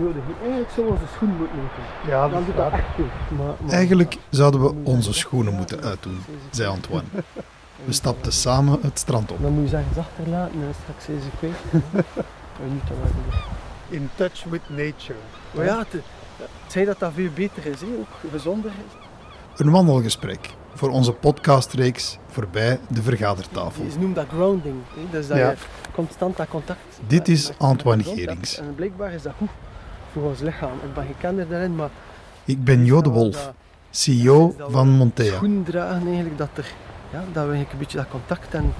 nodig. Eigenlijk zou onze schoen moeten lopen. Ja, Dan doet dat echt goed. Maar, maar- Eigenlijk zouden we onze schoenen moeten uitdoen, zei Antoine. We stapten samen het strand op. Dan moet je ze ergens achterlaten en straks is ze kwijt. En nu dan. In touch with nature. Maar ja, het, zei dat dat veel beter is, hè? ook gezonder is. Een wandelgesprek voor onze podcastreeks voorbij de vergadertafel. Ze noemt dat grounding. Hè? Dus dat Ja. je constant dat contact... Dit is Antoine Gerings. En blijkbaar is dat goed. Ik ben geen kenner daarin, maar... Ik ben Jo de Wolf, CEO van Montea. Schoen dragen eigenlijk, dat, er, ja, dat we eigenlijk een beetje dat contact en,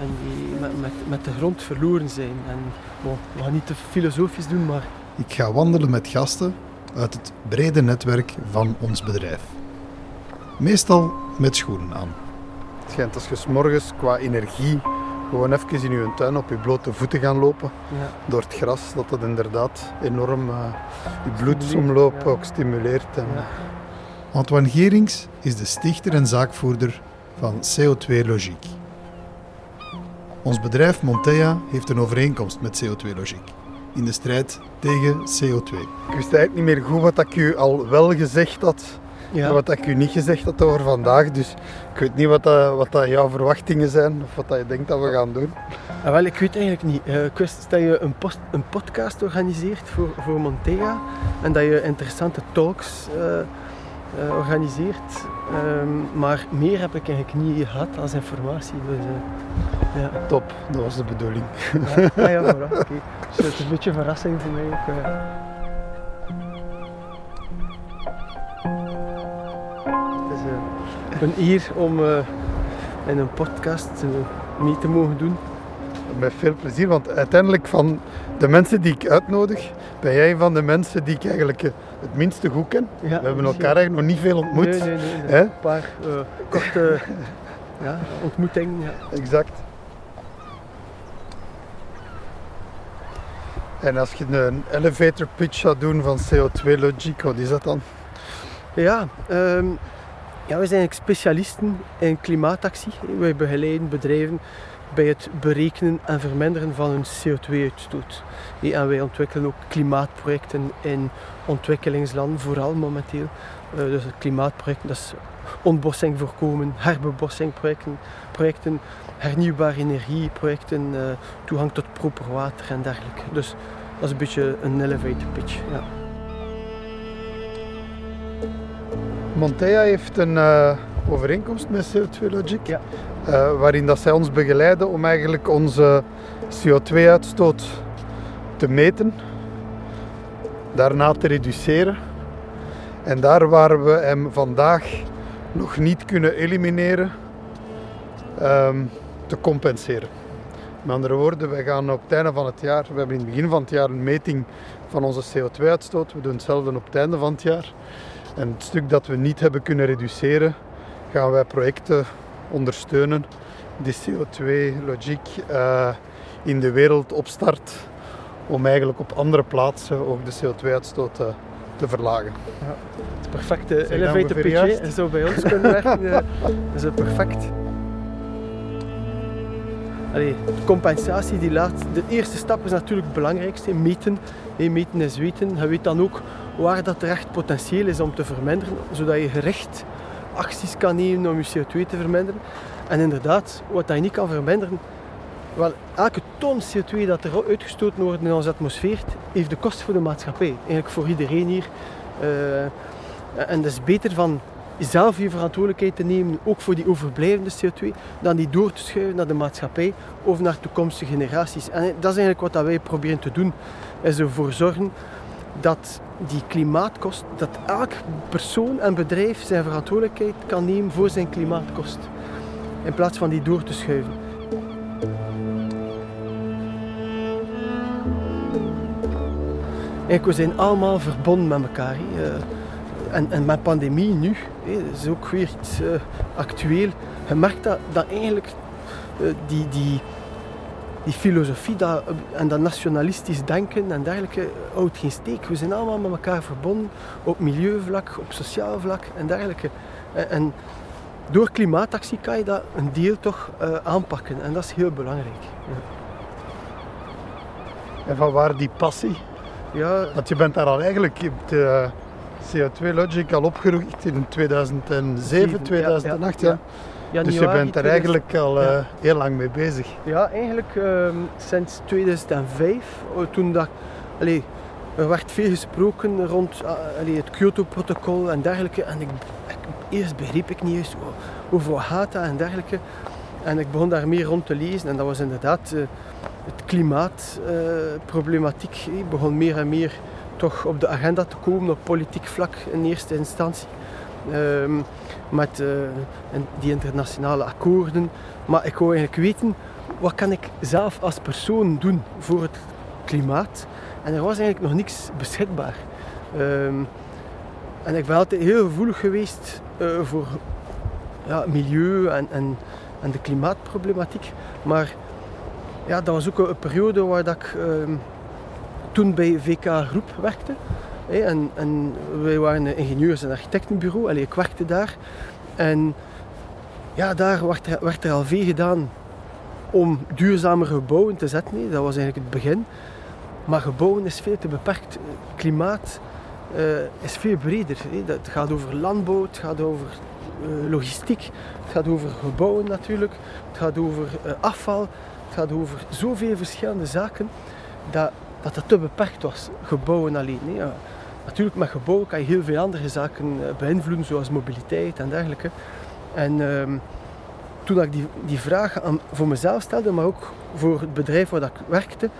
en die, met, met, met de grond verloren zijn. En, bon, we gaan niet te filosofisch doen, maar Ik ga wandelen met gasten uit het brede netwerk van ons bedrijf. Meestal met schoenen aan. Het schijnt als je 's morgens qua energie gewoon even in je tuin op je blote voeten gaan lopen ja, door het gras, dat dat inderdaad enorm eh, je bloedsomloop Stimuleert, ja. ook stimuleert. En, Ja. Antoine Gerings is de stichter en zaakvoerder van CO2 Logiek. Ons bedrijf Montea heeft een overeenkomst met CO2 Logiek in de strijd tegen CO2. Ik wist eigenlijk niet meer goed wat ik u al wel gezegd had ja. wat ik u niet gezegd had over vandaag. Dus ik weet niet wat, dat, wat dat jouw verwachtingen zijn of wat dat je denkt dat we gaan doen. Ah, wel, ik weet eigenlijk niet. Eh, ik wist dat je een, post, een podcast organiseert voor, voor Montega en dat je interessante talks eh, eh, organiseert. Ehm, maar meer heb ik eigenlijk niet gehad als informatie. Dus, ja. Top, dat was de bedoeling. Ja, ah, ja, voilà, oké. Dus het is een beetje een verrassing voor mij ook. Het is eh, een eer om eh, in een podcast eh, mee te mogen doen. Met veel plezier, want uiteindelijk van de mensen die ik uitnodig, ben jij een van de mensen die ik eigenlijk het minste goed ken. Ja, We hebben elkaar eigenlijk nog niet veel ontmoet. Nee, nee, nee. Een paar korte ja, ontmoetingen. Ja. Exact. En als je een elevator pitch zou doen van CO2 Logic, wat is dat dan? Ja, ehm, ja, we zijn specialisten in klimaatactie. Wij begeleiden bedrijven bij het berekenen en verminderen van hun CO2-uitstoot. En wij ontwikkelen ook klimaatprojecten in ontwikkelingslanden, vooral momenteel. Eh, dus het klimaatproject, dat is ontbossing voorkomen, herbebossingprojecten, projecten, hernieuwbare energieprojecten, eh, toegang tot proper water en dergelijke. Dus dat is een beetje een elevator pitch. Ja. Montea heeft een eh, overeenkomst met CO2 Logic, Ja. eh, waarin dat zij ons begeleiden om eigenlijk onze CO2-uitstoot te meten, daarna te reduceren en daar waar we hem vandaag nog niet kunnen elimineren, ehm, te compenseren. Met andere woorden, wij gaan op het einde van het jaar, we hebben in het begin van het jaar een meting van onze CO2-uitstoot, we doen hetzelfde op het einde van het jaar. En het stuk dat we niet hebben kunnen reduceren, gaan wij projecten ondersteunen die CO2-logiek eh, in de wereld opstart om eigenlijk op andere plaatsen ook de CO2-uitstoot te, te verlagen. Het perfecte elevator pitch? En zo bij ons kunnen werken. eh, Dat is het perfect. Allee, de compensatie, die laat, de eerste stap is natuurlijk het belangrijkste, meten. Hey, meten is weten. Je weet dan ook waar dat er echt potentieel is om te verminderen, zodat je gericht acties kan nemen om je CO2 te verminderen. En inderdaad, wat je niet kan verminderen, wel, elke ton CO2 dat er uitgestoten wordt in onze atmosfeer, heeft de kost voor de maatschappij. Eigenlijk voor iedereen hier. Eh, en het is beter van zelf je verantwoordelijkheid te nemen, ook voor die overblijvende CO2, dan die door te schuiven naar de maatschappij of naar toekomstige generaties. En dat is eigenlijk wat wij proberen te doen, is ervoor zorgen dat die klimaatkost, dat elk persoon en bedrijf zijn verantwoordelijkheid kan nemen voor zijn klimaatkost. In plaats van die door te schuiven. Eigenlijk, we zijn allemaal verbonden met elkaar. Eh, En, en met pandemie nu, dat is ook weer iets eh, actueel. Je merkt dat, dat eigenlijk eh, die, die, die filosofie dat, en dat nationalistisch denken en dergelijke houdt geen steek. We zijn allemaal met elkaar verbonden op milieuvlak, op sociaal vlak en dergelijke. En, en door klimaatactie kan je dat een deel toch eh, aanpakken en dat is heel belangrijk. Ja. En van waar die passie Ja, Want je bent daar al eigenlijk, je hebt de CO2 Logic al opgericht in 2007, Zeven, 2008. ja, Ja, Dus je bent er 2000 eigenlijk al ja. eh, heel lang mee bezig. Ja, eigenlijk ehm, sinds 2005, oh, toen dat, allee, er werd veel gesproken rond allee, het Kyoto-protocol en dergelijke. En ik, ik- eerst begreep ik niet eens hoe- over wat gaat dat en dergelijke. En ik begon daar meer rond te lezen en dat was inderdaad eh, het klimaatproblematiek. eh, begon meer en meer toch op de agenda te komen op politiek vlak in eerste instantie. Ehm, met eh, die internationale akkoorden. Maar ik wou eigenlijk weten, wat kan ik zelf als persoon doen voor het klimaat? En er was eigenlijk nog niks beschikbaar. Ehm, en ik ben altijd heel gevoelig geweest eh, voor ja, milieu en, en, en de klimaatproblematiek. Maar ja, dat was ook een, een periode waar dat ik ehm, toen bij VK Groep werkte. En, en wij waren ingenieurs- en architectenbureau. Allee, ik werkte daar. En ja, daar werd er, werd er al veel gedaan om duurzame gebouwen te zetten. Dat was eigenlijk het begin. Maar gebouwen is veel te beperkt. Klimaat eh, is veel breder. Dat het gaat over landbouw, het gaat over eh, logistiek, het gaat over gebouwen natuurlijk, het gaat over eh, afval, het gaat over zoveel verschillende zaken dat dat, te beperkt was. Gebouwen alleen. Natuurlijk, met gebouwen kan je heel veel andere zaken eh, beïnvloeden, zoals mobiliteit en dergelijke. En ehm, toen ik die, die vraag aan, voor mezelf stelde, maar ook voor het bedrijf waar ik werkte,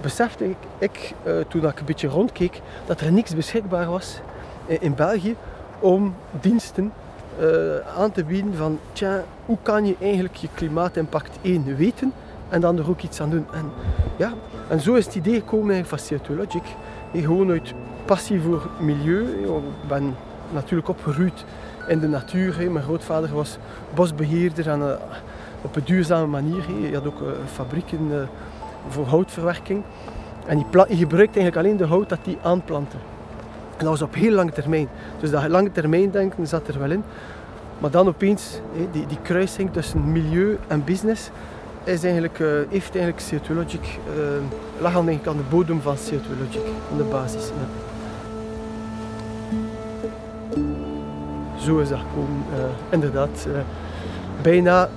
besefte ik, ik eh, toen ik een beetje rondkeek, dat er niks beschikbaar was in, België om diensten eh, aan te bieden van, tja, hoe kan je eigenlijk je klimaatimpact één weten en dan er ook iets aan doen. En, ja, en zo is het idee gekomen van CO2 Logic. Gewoon uit passie voor milieu. Ik ben natuurlijk opgegroeid in de natuur. Mijn grootvader was bosbeheerder en, eh, op een duurzame manier. Hij had ook eh, fabrieken eh, voor houtverwerking. En die gebruikte eigenlijk alleen de hout dat hij aanplantte. En dat was op heel lange termijn. Dus dat lange termijn denken zat er wel in. Maar dan opeens, die, die kruising tussen milieu en business, is eigenlijk, heeft eigenlijk CO2 Logic, lag aan, de bodem van CO2 Logic, aan de basis. Ja. Zo is dat gewoon, eh, inderdaad. eh, bijna,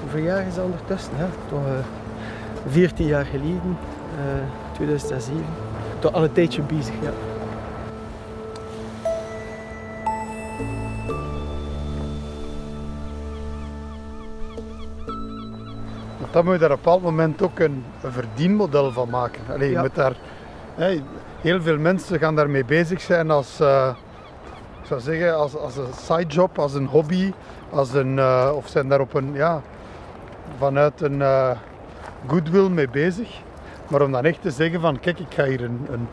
hoeveel jaar is dat ondertussen? Ja, toch eh 14 jaar geleden, eh 2007. Toch al een tijdje bezig, ja. Want dan moet je daar op een bepaald moment ook een, een verdienmodel van maken. Allee, je Ja. moet daar, hè, heel veel mensen gaan daarmee bezig zijn als, eh, zou zeggen, als, als een sidejob, als een hobby, als een, eh, of zijn daar op een, ja, vanuit een eh, goodwill mee bezig. Maar om dan echt te zeggen van, kijk, ik ga hier een, een,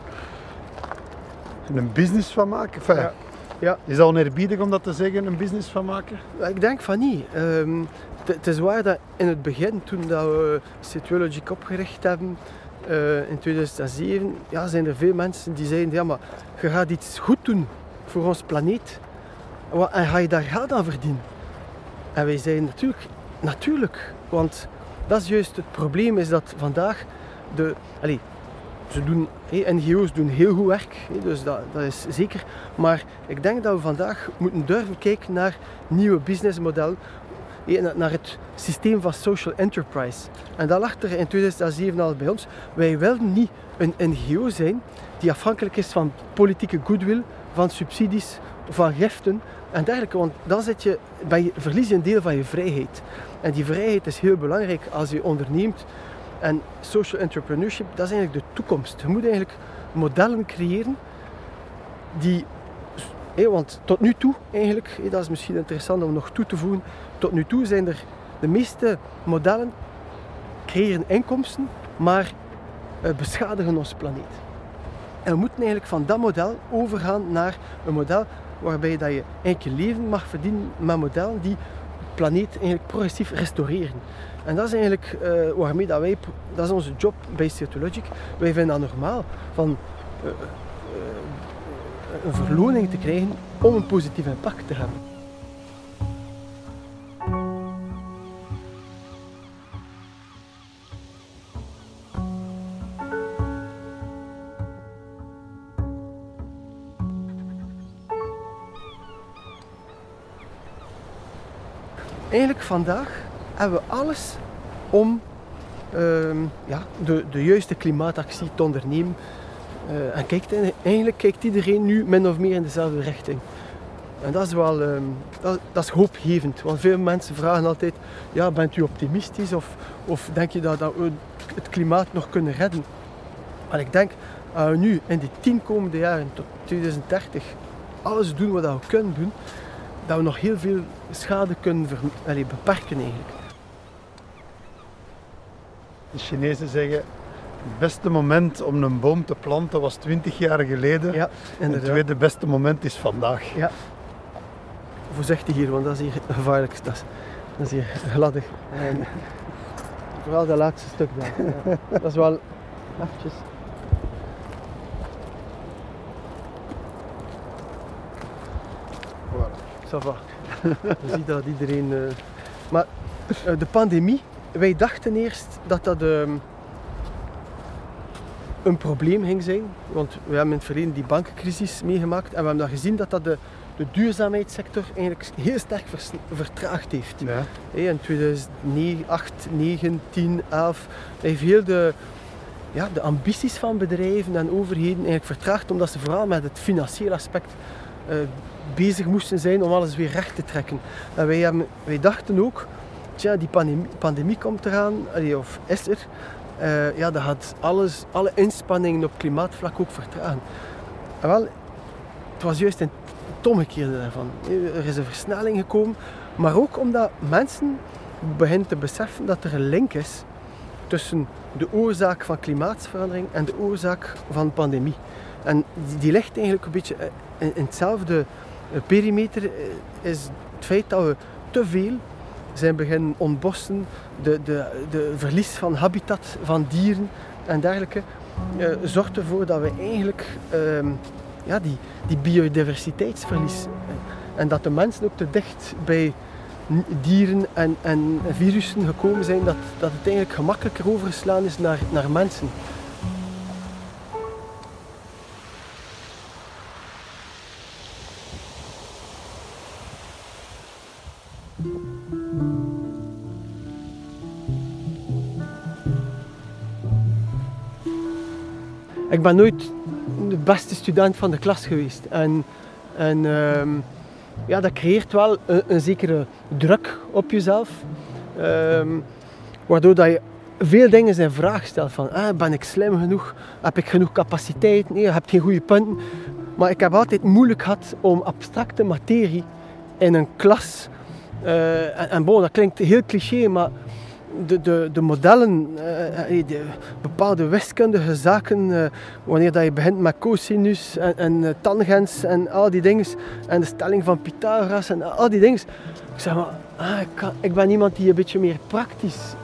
een business van maken. Enfin, Ja. Ja. Is dat oneerbiedig om dat te zeggen, een business van maken? Ik denk van niet. Ehm, het- is waar dat in het begin, toen dat we C2 Logic opgericht hebben, eh, in 2007, ja, zijn er veel mensen die zeiden, ja maar je gaat iets goed doen voor ons planeet. En ga je daar geld aan verdienen? En wij zeiden natuurlijk, natuurlijk. Want dat is juist het probleem, is dat vandaag de... Allee, ze doen, NGO's doen heel goed werk, dus dat, dat is zeker. Maar ik denk dat we vandaag moeten durven kijken naar nieuwe businessmodellen, naar het systeem van social enterprise. En dat lag er in 2007 al bij ons. Wij wilden niet een NGO zijn die afhankelijk is van politieke goodwill, van subsidies, van giften en dergelijke. Want dan zit je, ben je, verlies je een deel van je vrijheid. En die vrijheid is heel belangrijk als je onderneemt. En social entrepreneurship, dat is eigenlijk de toekomst. Je moet eigenlijk modellen creëren die... want tot nu toe eigenlijk, dat is misschien interessant om nog toe te voegen, tot nu toe zijn er de meeste modellen creëren inkomsten, maar eh, beschadigen ons planeet. En we moeten eigenlijk van dat model overgaan naar een model waarbij dat je eigenlijk je leven mag verdienen met modellen die de planeet eigenlijk progressief restaureren. En dat is eigenlijk eh, waarmee dat wij, dat is onze job bij Logic. Wij vinden dat normaal van eh, eh, een verloning te krijgen om een positief impact te hebben. Eigenlijk vandaag hebben we alles om ehm, ja, de, de juiste klimaatactie te ondernemen. Uh, en kijkt, eigenlijk kijkt iedereen nu min of meer in dezelfde richting. En dat is wel ehm, dat, dat, is hoopgevend. Want veel mensen vragen altijd, ja, bent u optimistisch of, of denk je dat, dat we het klimaat nog kunnen redden? En ik denk, als we nu in die tien komende jaren tot 2030 alles doen wat we kunnen doen, dat we nog heel veel schade kunnen ver, allez, beperken eigenlijk. De Chinezen zeggen, het beste moment om een boom te planten was 20 jaar geleden. Ja, en het tweede beste moment is vandaag. Ja. Voorzichtig hier, want dat is hier gevaarlijk. Dat is, dat is hier gladdig. En vooral dat laatste stuk daar. Ja. Dat is wel eventjes Ça va. Je ziet dat iedereen... Uh... Maar uh, de pandemie, wij dachten eerst dat dat uh, een probleem ging zijn. Want we hebben in het verleden die bankencrisis meegemaakt. En we hebben dan gezien dat dat de, de duurzaamheidssector eigenlijk heel sterk vertraagd heeft. Ja. in 2008, 9, 10, 11 heeft heel de, ja, de ambities van bedrijven en overheden eigenlijk vertraagd. Omdat ze vooral met het financiële aspect uh, bezig moesten zijn om alles weer recht te trekken. En wij, wij dachten ook, tja, die pandemie, komt eraan, of is er. Uh, ja, dat gaat alles, alle inspanningen op klimaatvlak ook vertragen. En wel, het was juist een omgekeerde daarvan. Er is een versnelling gekomen, maar ook omdat mensen beginnen te beseffen dat er een link is tussen de oorzaak van klimaatverandering en de oorzaak van pandemie. En die, ligt eigenlijk een beetje in, in hetzelfde perimeter eh, is het feit dat we te veel zijn beginnen ontbossen, de, de, de verlies van habitat van dieren en dergelijke, uh, zorgt ervoor dat we eigenlijk uh, ja, die, die biodiversiteitsverlies eh, en dat de mensen ook te dicht bij dieren en, en virussen gekomen zijn, dat, dat het eigenlijk gemakkelijker overgeslaan is naar, naar mensen. Ik ben nooit de beste student van de klas geweest. En, en ehm, ja, dat creëert wel een, zekere druk op jezelf. Ehm, waardoor dat je veel dingen in vraag stelt. Van, ah, ben ik slim genoeg? Heb ik genoeg capaciteit? Nee, heb geen goede punten. Maar ik heb altijd moeilijk gehad om abstracte materie in een klas... Uh, en, en dat klinkt heel cliché, maar de, de, de modellen, uh, de bepaalde wiskundige zaken, wanneer dat je begint met cosinus en, en tangents en al die dingen, en de stelling van Pythagoras en al die dingen. Ik zeg maar, ah, ik, kan, ik, ben iemand die een beetje meer praktisch,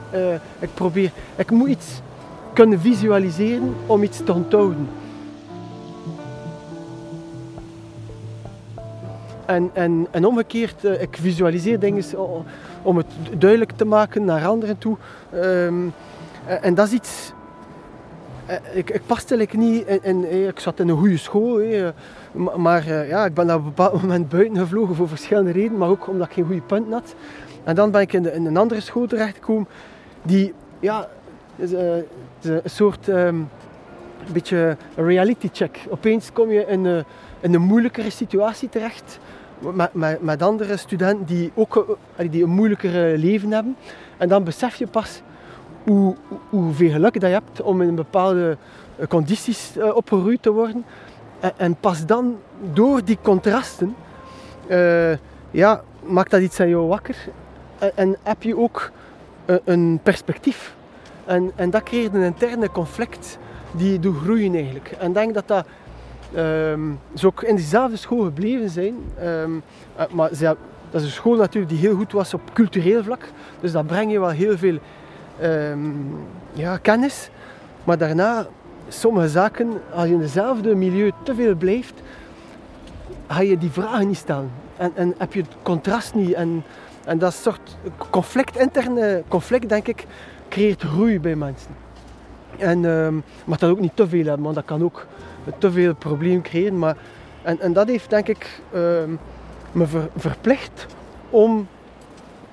ik probeer, ik moet iets kunnen visualiseren om iets te onthouden. En, en, en omgekeerd, ik visualiseer dingen om het duidelijk te maken naar anderen toe. Um, en dat is iets... Eh, ik, ik paste niet in, eh, Ik zat in een goede school. Maar ja, ik ben op een bepaald moment buiten gevlogen voor verschillende redenen. Maar ook omdat ik geen goede punten had. En dan ben ik in, een andere school terechtgekomen. Die, ja... Is, een soort... Een beetje reality check. Opeens kom je in, uh, in een moeilijkere situatie terecht met, andere studenten die ook eh, die een moeilijker leven hebben. En dan besef je pas hoe, hoeveel geluk dat je hebt om in bepaalde eh, condities uh, opgeroeid te worden. En, en, pas dan, door die contrasten, ja, maakt dat iets aan jou wakker. En, heb je ook een perspectief. En, en dat creëert een interne conflict die doet groeien eigenlijk. En denk dat dat um, ze ook in diezelfde school gebleven zijn. Um, maar ze, dat is een school natuurlijk die heel goed was op cultureel vlak. Dus dat brengt je wel heel veel um, ja, kennis. Maar daarna, sommige zaken, als je in hetzelfde milieu te veel blijft, ga je die vragen niet stellen. En, en heb je het contrast niet. En, en dat soort conflict, interne conflict, denk ik, creëert groei bij mensen. En, um, maar dat ook niet te veel hebben, want dat kan ook te veel probleem creëren. Maar, en, en dat heeft denk ik uh, me ver, verplicht om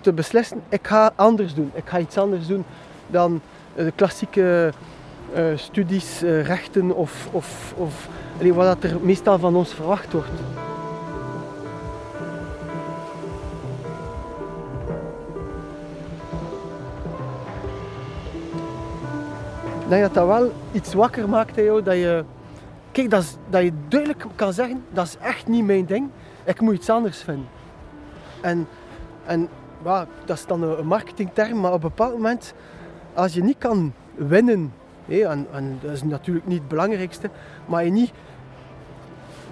te beslissen, ik ga anders doen. Ik ga iets anders doen dan eh, de klassieke uh, studies, uh, rechten of, of, of wat er meestal van ons verwacht wordt. Ik denk dat dat wel iets wakker maakt jou, dat je, kijk, dat, dat je duidelijk kan zeggen, dat is echt niet mijn ding, ik moet iets anders vinden. En, en ja, dat is dan een marketingterm, maar op een bepaald moment, als je niet kan winnen, en, en dat is natuurlijk niet het belangrijkste, maar je niet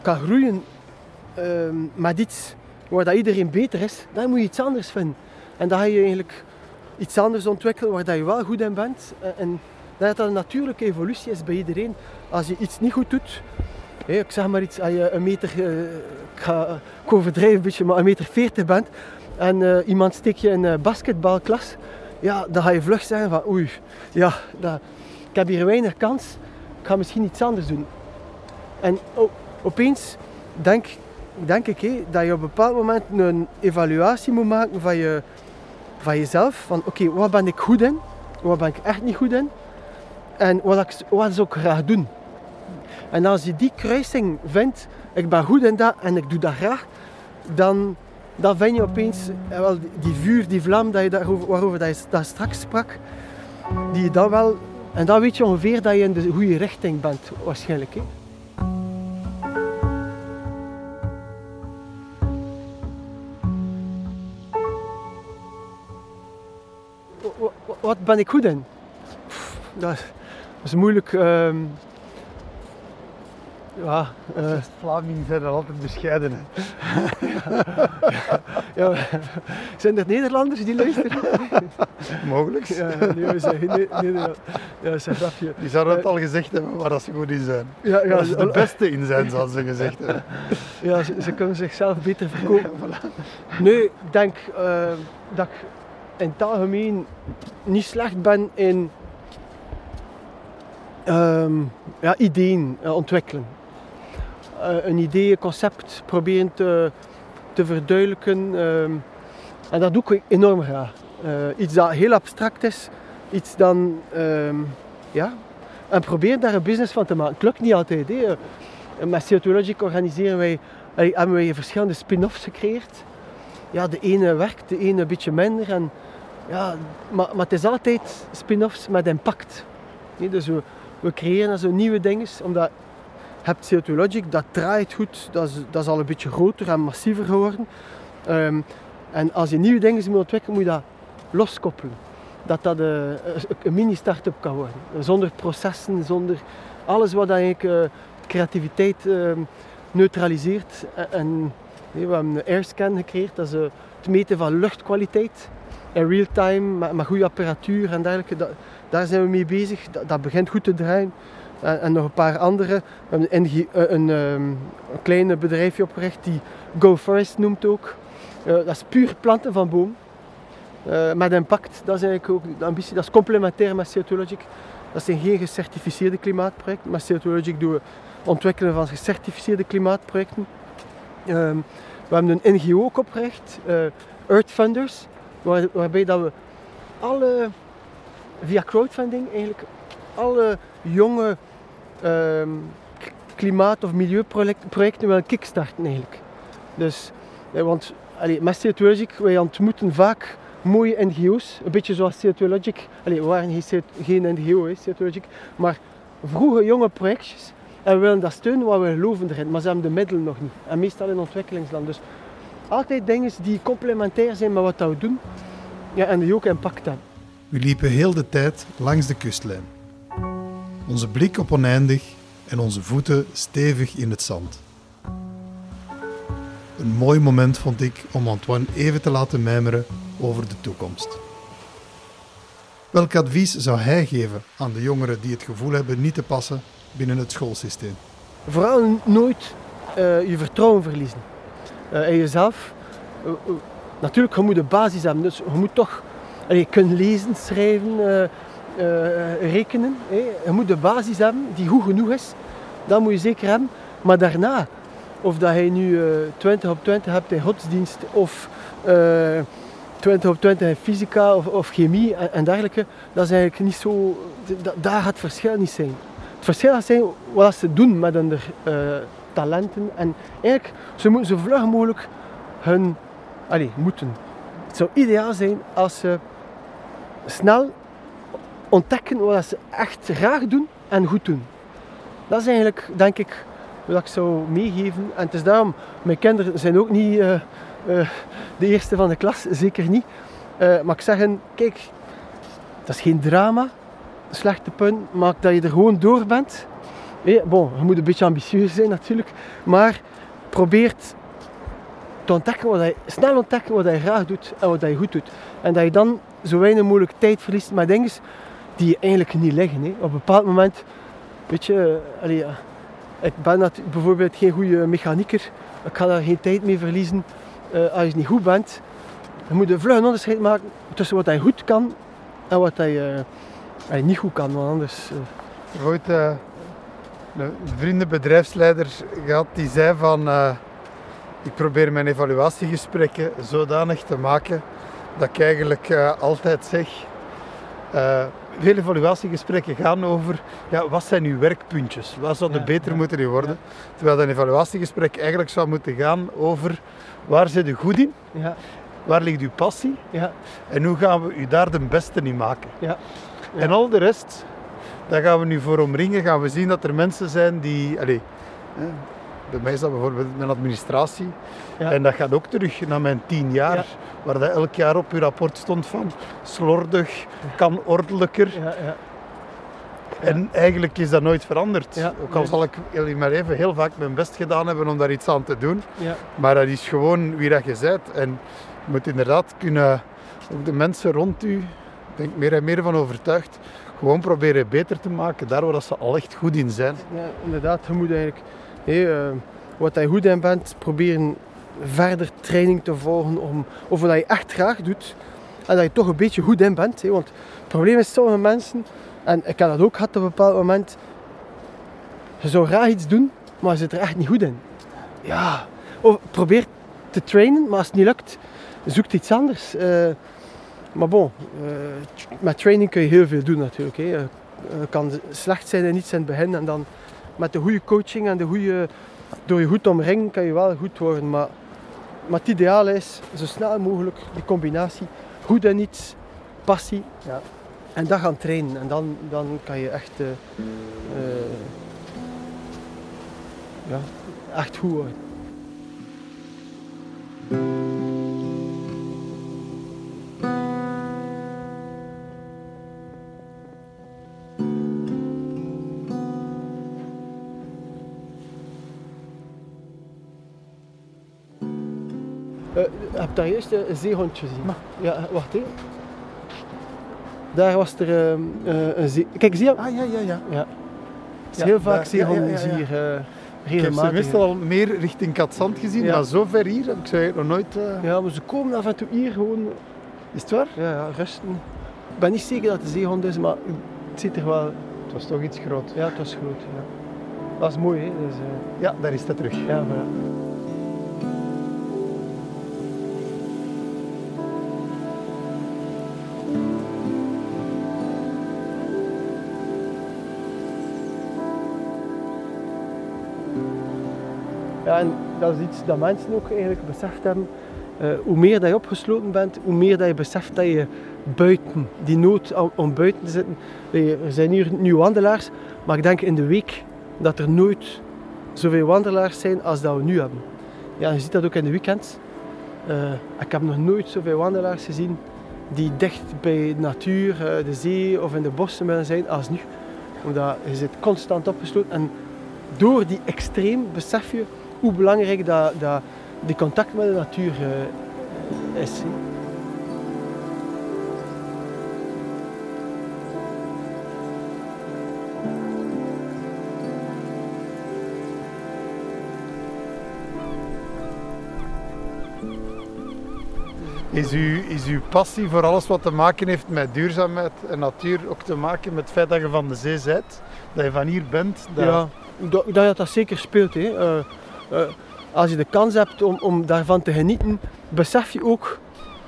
kan groeien uh, met iets waar dat iedereen beter is, dan moet je iets anders vinden. En dan ga je eigenlijk iets anders ontwikkelen waar dat je wel goed in bent. En dat dat een natuurlijke evolutie is bij iedereen. Als je iets niet goed doet, ik zeg maar iets, als je een meter, uh, ik, ga, een beetje, maar een meter veertig bent, en uh, iemand steekt je in een basketbalklas, ja, dan ga je vlug zeggen van oei, ja, dat, ik heb hier weinig kans, ik ga misschien iets anders doen. En oh, opeens denk, denk ik dat je op een bepaald moment een evaluatie moet maken van, je, van jezelf. Van oké, wat ben ik goed in? Wat ben ik echt niet goed in? En wat, ik, wat zou ik graag doen? En als je die kruising vindt, ik ben goed in dat en ik doe dat graag, dan, dan vind je opeens wel, die vuur, die vlam dat je daarover, waarover dat je dat straks sprak, die dan wel, en dan weet je ongeveer dat je in de goede richting bent, waarschijnlijk. Hè? Wat ben ik goed in? Dat is moeilijk. Um, ja, uh, Vlamingen zijn er altijd bescheiden. ja, ja, zijn er Nederlanders die luisteren? Mogelijk. Ja, nee, we zijn geen Nederlanders. Ja, dat is een grapje. Die zouden het al gezegd hebben waar dat ze goed in zijn. Ja, ja, ze de beste in zijn, zoals ze gezegd hebben. Ja, ze, ze kunnen zichzelf beter verkopen. Nee, ik denk uh, dat ik in het algemeen niet slecht ben in um, ja, ideeën uh, ontwikkelen. Uh, een idee, een concept proberen te, te verduidelijken. Um, en dat doe ik enorm graag. Uh, iets dat heel abstract is, iets dan, um, ja, en probeer daar een business van te maken. Het lukt niet altijd. Met Theologic organiseren wij, hebben wij verschillende spin-offs gecreëerd. Ja, de ene werkt, de ene een beetje minder. En, ja, maar, maar het is altijd spin-offs met impact. Nee, dus we, we creëren zo nieuwe dingen, omdat hebt CO2 Logic, dat draait goed, dat is, dat is al een beetje groter en massiever geworden. Um, en als je nieuwe dingen moet ontwikkelen, moet je dat loskoppelen. Dat dat een, mini-start-up kan worden. Zonder processen, zonder alles wat eigenlijk uh, creativiteit uh, neutraliseert. En, we hebben een airscan gecreëerd, dat is uh, het meten van luchtkwaliteit in real time, met goede apparatuur en dergelijke. Daar zijn we mee bezig. Dat, begint goed te draaien. En, en, nog een paar andere. We hebben een, een, een, een klein bedrijfje opgericht die Go Forest noemt ook. Uh, dat is puur planten van boom. Uh, met impact, dat is eigenlijk ook de ambitie. Dat is complementair met CO2 Logic. Dat zijn geen gecertificeerde klimaatprojecten. Met CO2 Logic doen we ontwikkelen van gecertificeerde klimaatprojecten. Uh, we hebben een NGO ook opgericht, Earth Funders, waar, waarbij dat we alle via crowdfunding eigenlijk alle jonge um, klimaat- of milieuprojecten willen kickstarten eigenlijk. Dus, want allee, met CO2 Logic, wij ontmoeten vaak mooie NGO's, een beetje zoals CO2 Logic. Allee, we waren geen, NGO, CO2 Logic, maar vroege jonge projectjes. En we willen dat steunen, want we geloven erin, maar ze hebben de middelen nog niet. En meestal in ontwikkelingsland. Dus altijd dingen die complementair zijn met wat we doen ja, en die ook impact hebben. We liepen heel de tijd langs de kustlijn. Onze blik op oneindig en onze voeten stevig in het zand. Een mooi moment vond ik om Antoine even te laten mijmeren over de toekomst. Welk advies zou hij geven aan de jongeren die het gevoel hebben niet te passen binnen het schoolsysteem? Vooral nooit uh, je vertrouwen verliezen uh, in jezelf. Uh, natuurlijk, je moet de basis hebben, dus je moet toch je kunt lezen, schrijven, rekenen. Je moet de basis hebben die goed genoeg is. Dat moet je zeker hebben. Maar daarna, of dat je nu uh, 20 op 20 hebt in godsdienst of 20 op 20 in fysica of, of chemie en, dergelijke, dat is eigenlijk niet zo, da- daar gaat het verschil niet zijn. Het verschil gaat zijn wat ze doen met hun eh, talenten en eigenlijk, ze moeten zo vlug mogelijk hun, allee, moeten. Het zou ideaal zijn als ze snel ontdekken wat ze echt graag doen en goed doen. Dat is eigenlijk, denk ik, wat ik zou meegeven. En het is daarom, mijn kinderen zijn ook niet eh, eh, de eerste van de klas, zeker niet. Eh, maar ik zeg kijk, dat is geen drama, slechte punt, maakt dat je er gewoon door bent. Bon, je moet een beetje ambitieus zijn natuurlijk, maar probeert te ontdekken wat hij, snel ontdekken wat hij graag doet en wat hij goed doet. En dat je dan zo weinig mogelijk tijd verliest met dingen die je eigenlijk niet liggen. Hè. Op een bepaald moment, weet je, eh, ik ben bijvoorbeeld geen goede mechanieker. Ik ga daar geen tijd mee verliezen eh, als je niet goed bent. Je moet een vlug een onderscheid maken tussen wat hij goed kan en wat hij, eh, niet goed kan. Want anders, Ik heb ooit eh, een vrienden bedrijfsleider gehad die zei van eh, ik probeer mijn evaluatiegesprekken zodanig te maken dat ik eigenlijk eh, altijd zeg eh, veel evaluatiegesprekken gaan over ja, wat zijn uw werkpuntjes, wat zouden Ja, beter ja, moeten worden. Terwijl een evaluatiegesprek eigenlijk zou moeten gaan over waar zit u goed in, ja, waar ligt uw passie? Ja, en hoe gaan we u daar de beste in maken. En al de rest, daar gaan we nu voor omringen. Gaan we zien dat er mensen zijn die. Allez, hè, bij mij is dat bijvoorbeeld mijn administratie. Ja. En dat gaat ook terug naar mijn tien jaar. Ja. Waar dat elk jaar op uw rapport stond van slordig, kan ordelijker. Ja, ja. En eigenlijk is dat nooit veranderd. Ook al nee. zal ik in mijn leven heel vaak mijn best gedaan hebben om daar iets aan te doen. ja. Maar dat is gewoon wie dat je bent. En je moet inderdaad kunnen, ook de mensen rond u, ik denk meer en meer van overtuigd, gewoon proberen beter te maken, daar waar ze al echt goed in zijn. Ja, inderdaad, je moet eigenlijk eh, wat je goed in bent, proberen verder training te volgen om, of wat je echt graag doet en dat je toch een beetje goed in bent. Want het probleem is sommige mensen, en ik heb dat ook gehad op een bepaald moment, je zou graag iets doen, maar je zit er echt niet goed in. Ja, of probeer te trainen, maar als het niet lukt, zoek iets anders. Eh, maar bon, eh, met training kun je heel veel doen natuurlijk. Hè. Je kan slecht zijn in iets in het begin en dan met de goede coaching en de goede, door je goed omringen kan je wel goed worden. Maar, maar het ideaal is zo snel mogelijk die combinatie goed in iets, passie Ja. en dat gaan trainen. En dan, dan kan je echt, eh, eh, ja, echt goed worden. Eh, je hebt daar juist een zeehondje gezien. Ja, wacht even. Daar was er ehm, eh, een zee... Kijk, zie je? Ah ja, ja, ja. Ja. Ja, heel vaak zeehonden hier eh Ik heb ze meestal al meer richting Katzand gezien, Ja. maar zo ver hier heb ik ze eigenlijk nog nooit... eh, Ja, maar ze komen af en toe hier gewoon Is het waar? ja, ja, rusten. Ik ben niet zeker dat het een zeehond is, maar het ziet er wel... Het was toch iets groot. Ja, het was groot. Ja. Dat is mooi, hè. Dus, eh, Ja, daar is dat terug. ja, voilà. Dat is iets dat mensen ook eigenlijk beseft hebben. Eh, hoe meer dat je opgesloten bent, hoe meer dat je beseft dat je buiten, die nood om, buiten te zitten. Er zijn hier nu wandelaars, maar ik denk in de week dat er nooit zoveel wandelaars zijn als dat we nu hebben. Ja, je ziet dat ook in de weekends. Eh, ik heb nog nooit zoveel wandelaars gezien die dicht bij de natuur, eh, de zee of in de bossen willen zijn als nu. Omdat je zit constant opgesloten en door die extreem besef je hoe belangrijk dat, dat die contact met de natuur eh, is. Is, u, is uw passie voor alles wat te maken heeft met duurzaamheid en natuur ook te maken met het feit dat je van de zee bent? Dat je van hier bent? Dat... Ja, dat, dat je dat zeker speelt. Hè. Eh, als je de kans hebt om, om daarvan te genieten, besef je ook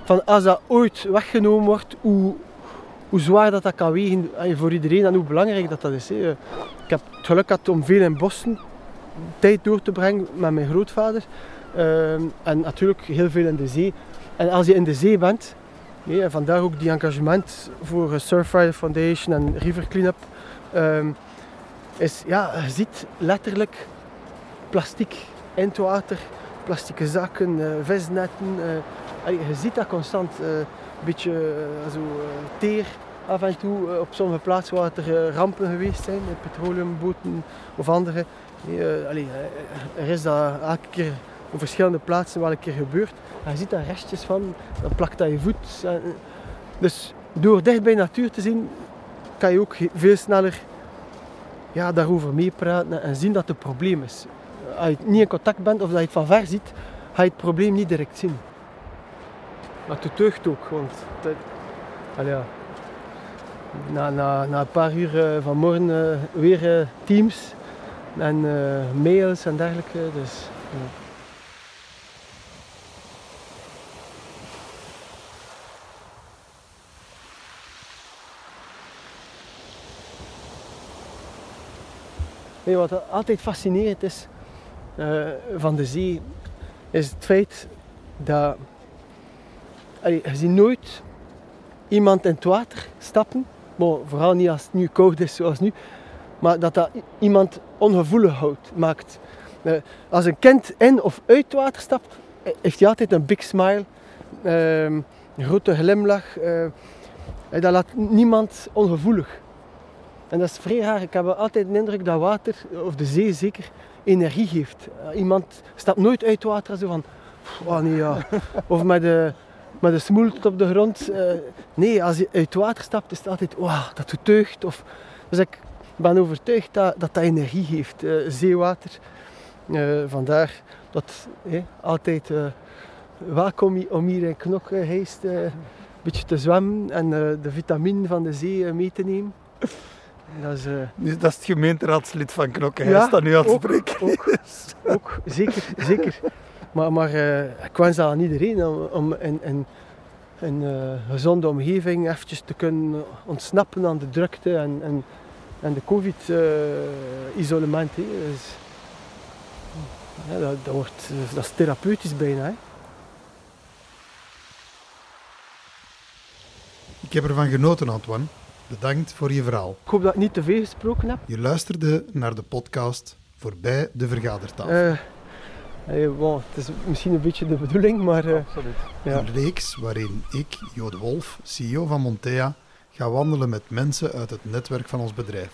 van als dat ooit weggenomen wordt, hoe, hoe zwaar dat, dat kan wegen voor iedereen en hoe belangrijk dat, dat is. Hè. Ik heb het geluk gehad om veel in Boston tijd door te brengen met mijn grootvader. Ehm, en natuurlijk heel veel in de zee. En als je in de zee bent, en vandaar ook die engagement voor Surfrider Foundation en River Cleanup, is ja, je ziet letterlijk plastic in het water, plastieke zakken, uh, visnetten. Uh, je ziet dat constant. Uh, een beetje zo teer af en toe op sommige plaatsen waar er rampen geweest zijn, petroleumboten of andere. Allee, er is dat elke keer op verschillende plaatsen wel een keer gebeurd. je ziet daar restjes van, dan plakt dat je voet. Dus door dicht bij natuur te zien, kan je ook veel sneller ja, daarover meepraten en zien dat het een probleem is. Als je niet in contact bent of dat je het van ver ziet, ga je het probleem niet direct zien. Maar het deugt ook, want dat, na, na, na een paar uur uh, van morgen uh, weer uh, teams en mails en dergelijke. Dus, wat altijd fascinerend is uh, van de zee, is het feit dat je ziet nooit iemand in het water stappen, bon, vooral niet als het nu koud is zoals nu, maar dat dat iemand ongevoelig houdt, maakt. Uh, als een kind in of uit het water stapt, heeft hij altijd een big smile, uh, een grote glimlach. Uh, dat laat niemand ongevoelig. En dat is vrij. Ik heb altijd de indruk dat water, of de zee zeker, energie geeft. Iemand stapt nooit uit water zo van, oh nee ja. Of met de, met de smoel op de grond. Uh, nee, als je uit water stapt is het altijd, wow, dat doet deugd. Of, dus ik ben overtuigd dat dat, dat energie geeft, uh, zeewater. Vandaar dat altijd welkom om hier in Knokheist een beetje te zwemmen en de vitamine van de zee mee te nemen. Dat is, uh... dat is het gemeenteraadslid van Knokke, hij ja, staat nu aan het spreken. Ook, ook, zeker, zeker. Maar, maar uh, ik wens dat aan iedereen om, om in, in, in uh, gezonde omgeving eventjes te kunnen ontsnappen aan de drukte en, en, en de covid-isolement. dus, ja, dat, dat, wordt, dat is therapeutisch bijna. Hè. Ik heb ervan genoten, Antoine. Bedankt voor je verhaal. Ik hoop dat ik niet te veel gesproken heb. Je luisterde naar de podcast Voorbij de Vergadertafel. Uh, bon, het is misschien een beetje de bedoeling, maar... Uh, Absoluut. Ja. Een reeks waarin ik, Jo de Wolf, CEO van Montea, ga wandelen met mensen uit het netwerk van ons bedrijf.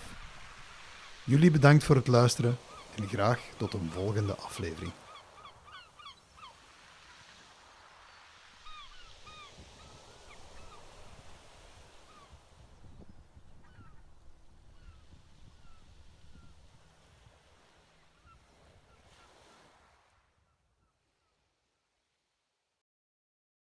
Jullie bedankt voor het luisteren en graag tot een volgende aflevering.